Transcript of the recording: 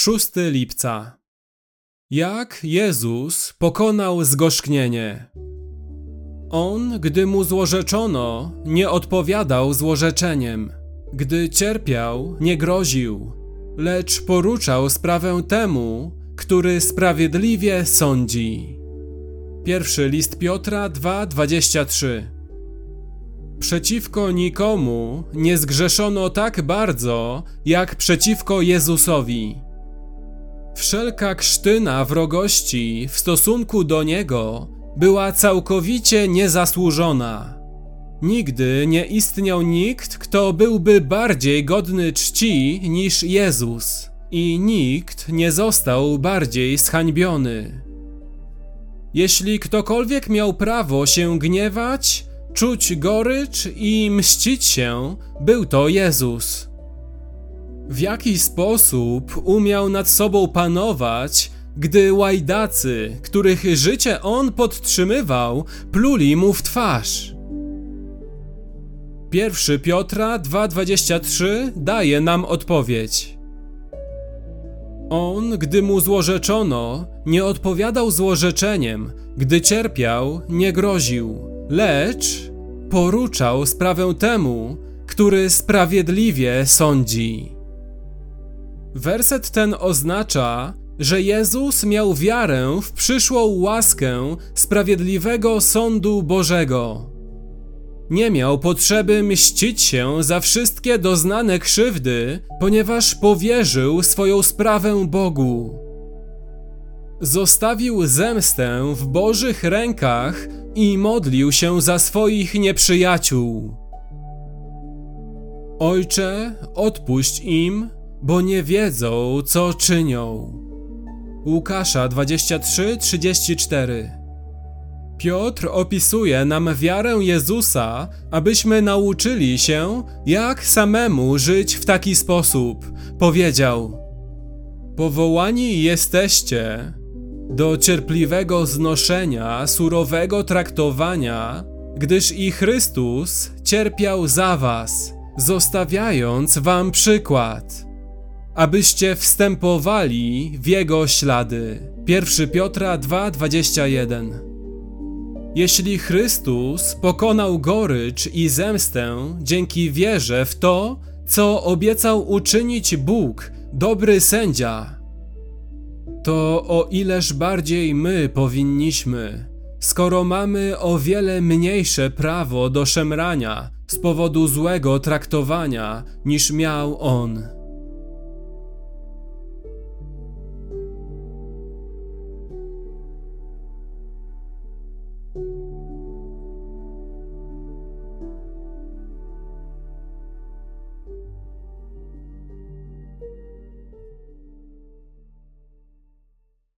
6 lipca. Jak Jezus pokonał zgorzknienie. On, gdy mu złorzeczono, nie odpowiadał złorzeczeniem. Gdy cierpiał, nie groził, lecz poruczał sprawę temu, który sprawiedliwie sądzi. Pierwszy list Piotra 2:23 Przeciwko nikomu nie zgrzeszono tak bardzo, jak przeciwko Jezusowi. Wszelka krztyna wrogości w stosunku do Niego była całkowicie niezasłużona. Nigdy nie istniał nikt, kto byłby bardziej godny czci niż Jezus, i nikt nie został bardziej zhańbiony. Jeśli ktokolwiek miał prawo się gniewać, czuć gorycz i mścić się, był to Jezus. W jaki sposób umiał nad sobą panować, gdy łajdacy, których życie on podtrzymywał, pluli mu w twarz? 1 Piotra 2,23 daje nam odpowiedź. On, gdy mu złorzeczono, nie odpowiadał złorzeczeniem, gdy cierpiał, nie groził, lecz poruczał sprawę temu, który sprawiedliwie sądzi. Werset ten oznacza, że Jezus miał wiarę w przyszłą łaskę sprawiedliwego sądu Bożego. Nie miał potrzeby mścić się za wszystkie doznane krzywdy, ponieważ powierzył swoją sprawę Bogu. Zostawił zemstę w Bożych rękach i modlił się za swoich nieprzyjaciół. Ojcze, odpuść im, bo nie wiedzą, co czynią. Łukasza 23:34 Piotr opisuje nam wiarę Jezusa, abyśmy nauczyli się, jak samemu żyć w taki sposób. Powiedział: Powołani jesteście do cierpliwego znoszenia, surowego traktowania, gdyż i Chrystus cierpiał za was, zostawiając wam przykład, abyście wstępowali w jego ślady. 1 Piotra 2:21 jeśli Chrystus pokonał gorycz i zemstę dzięki wierze w to, co obiecał uczynić Bóg, dobry sędzia, to o ileż bardziej my powinniśmy, skoro mamy o wiele mniejsze prawo do szemrania z powodu złego traktowania niż miał on.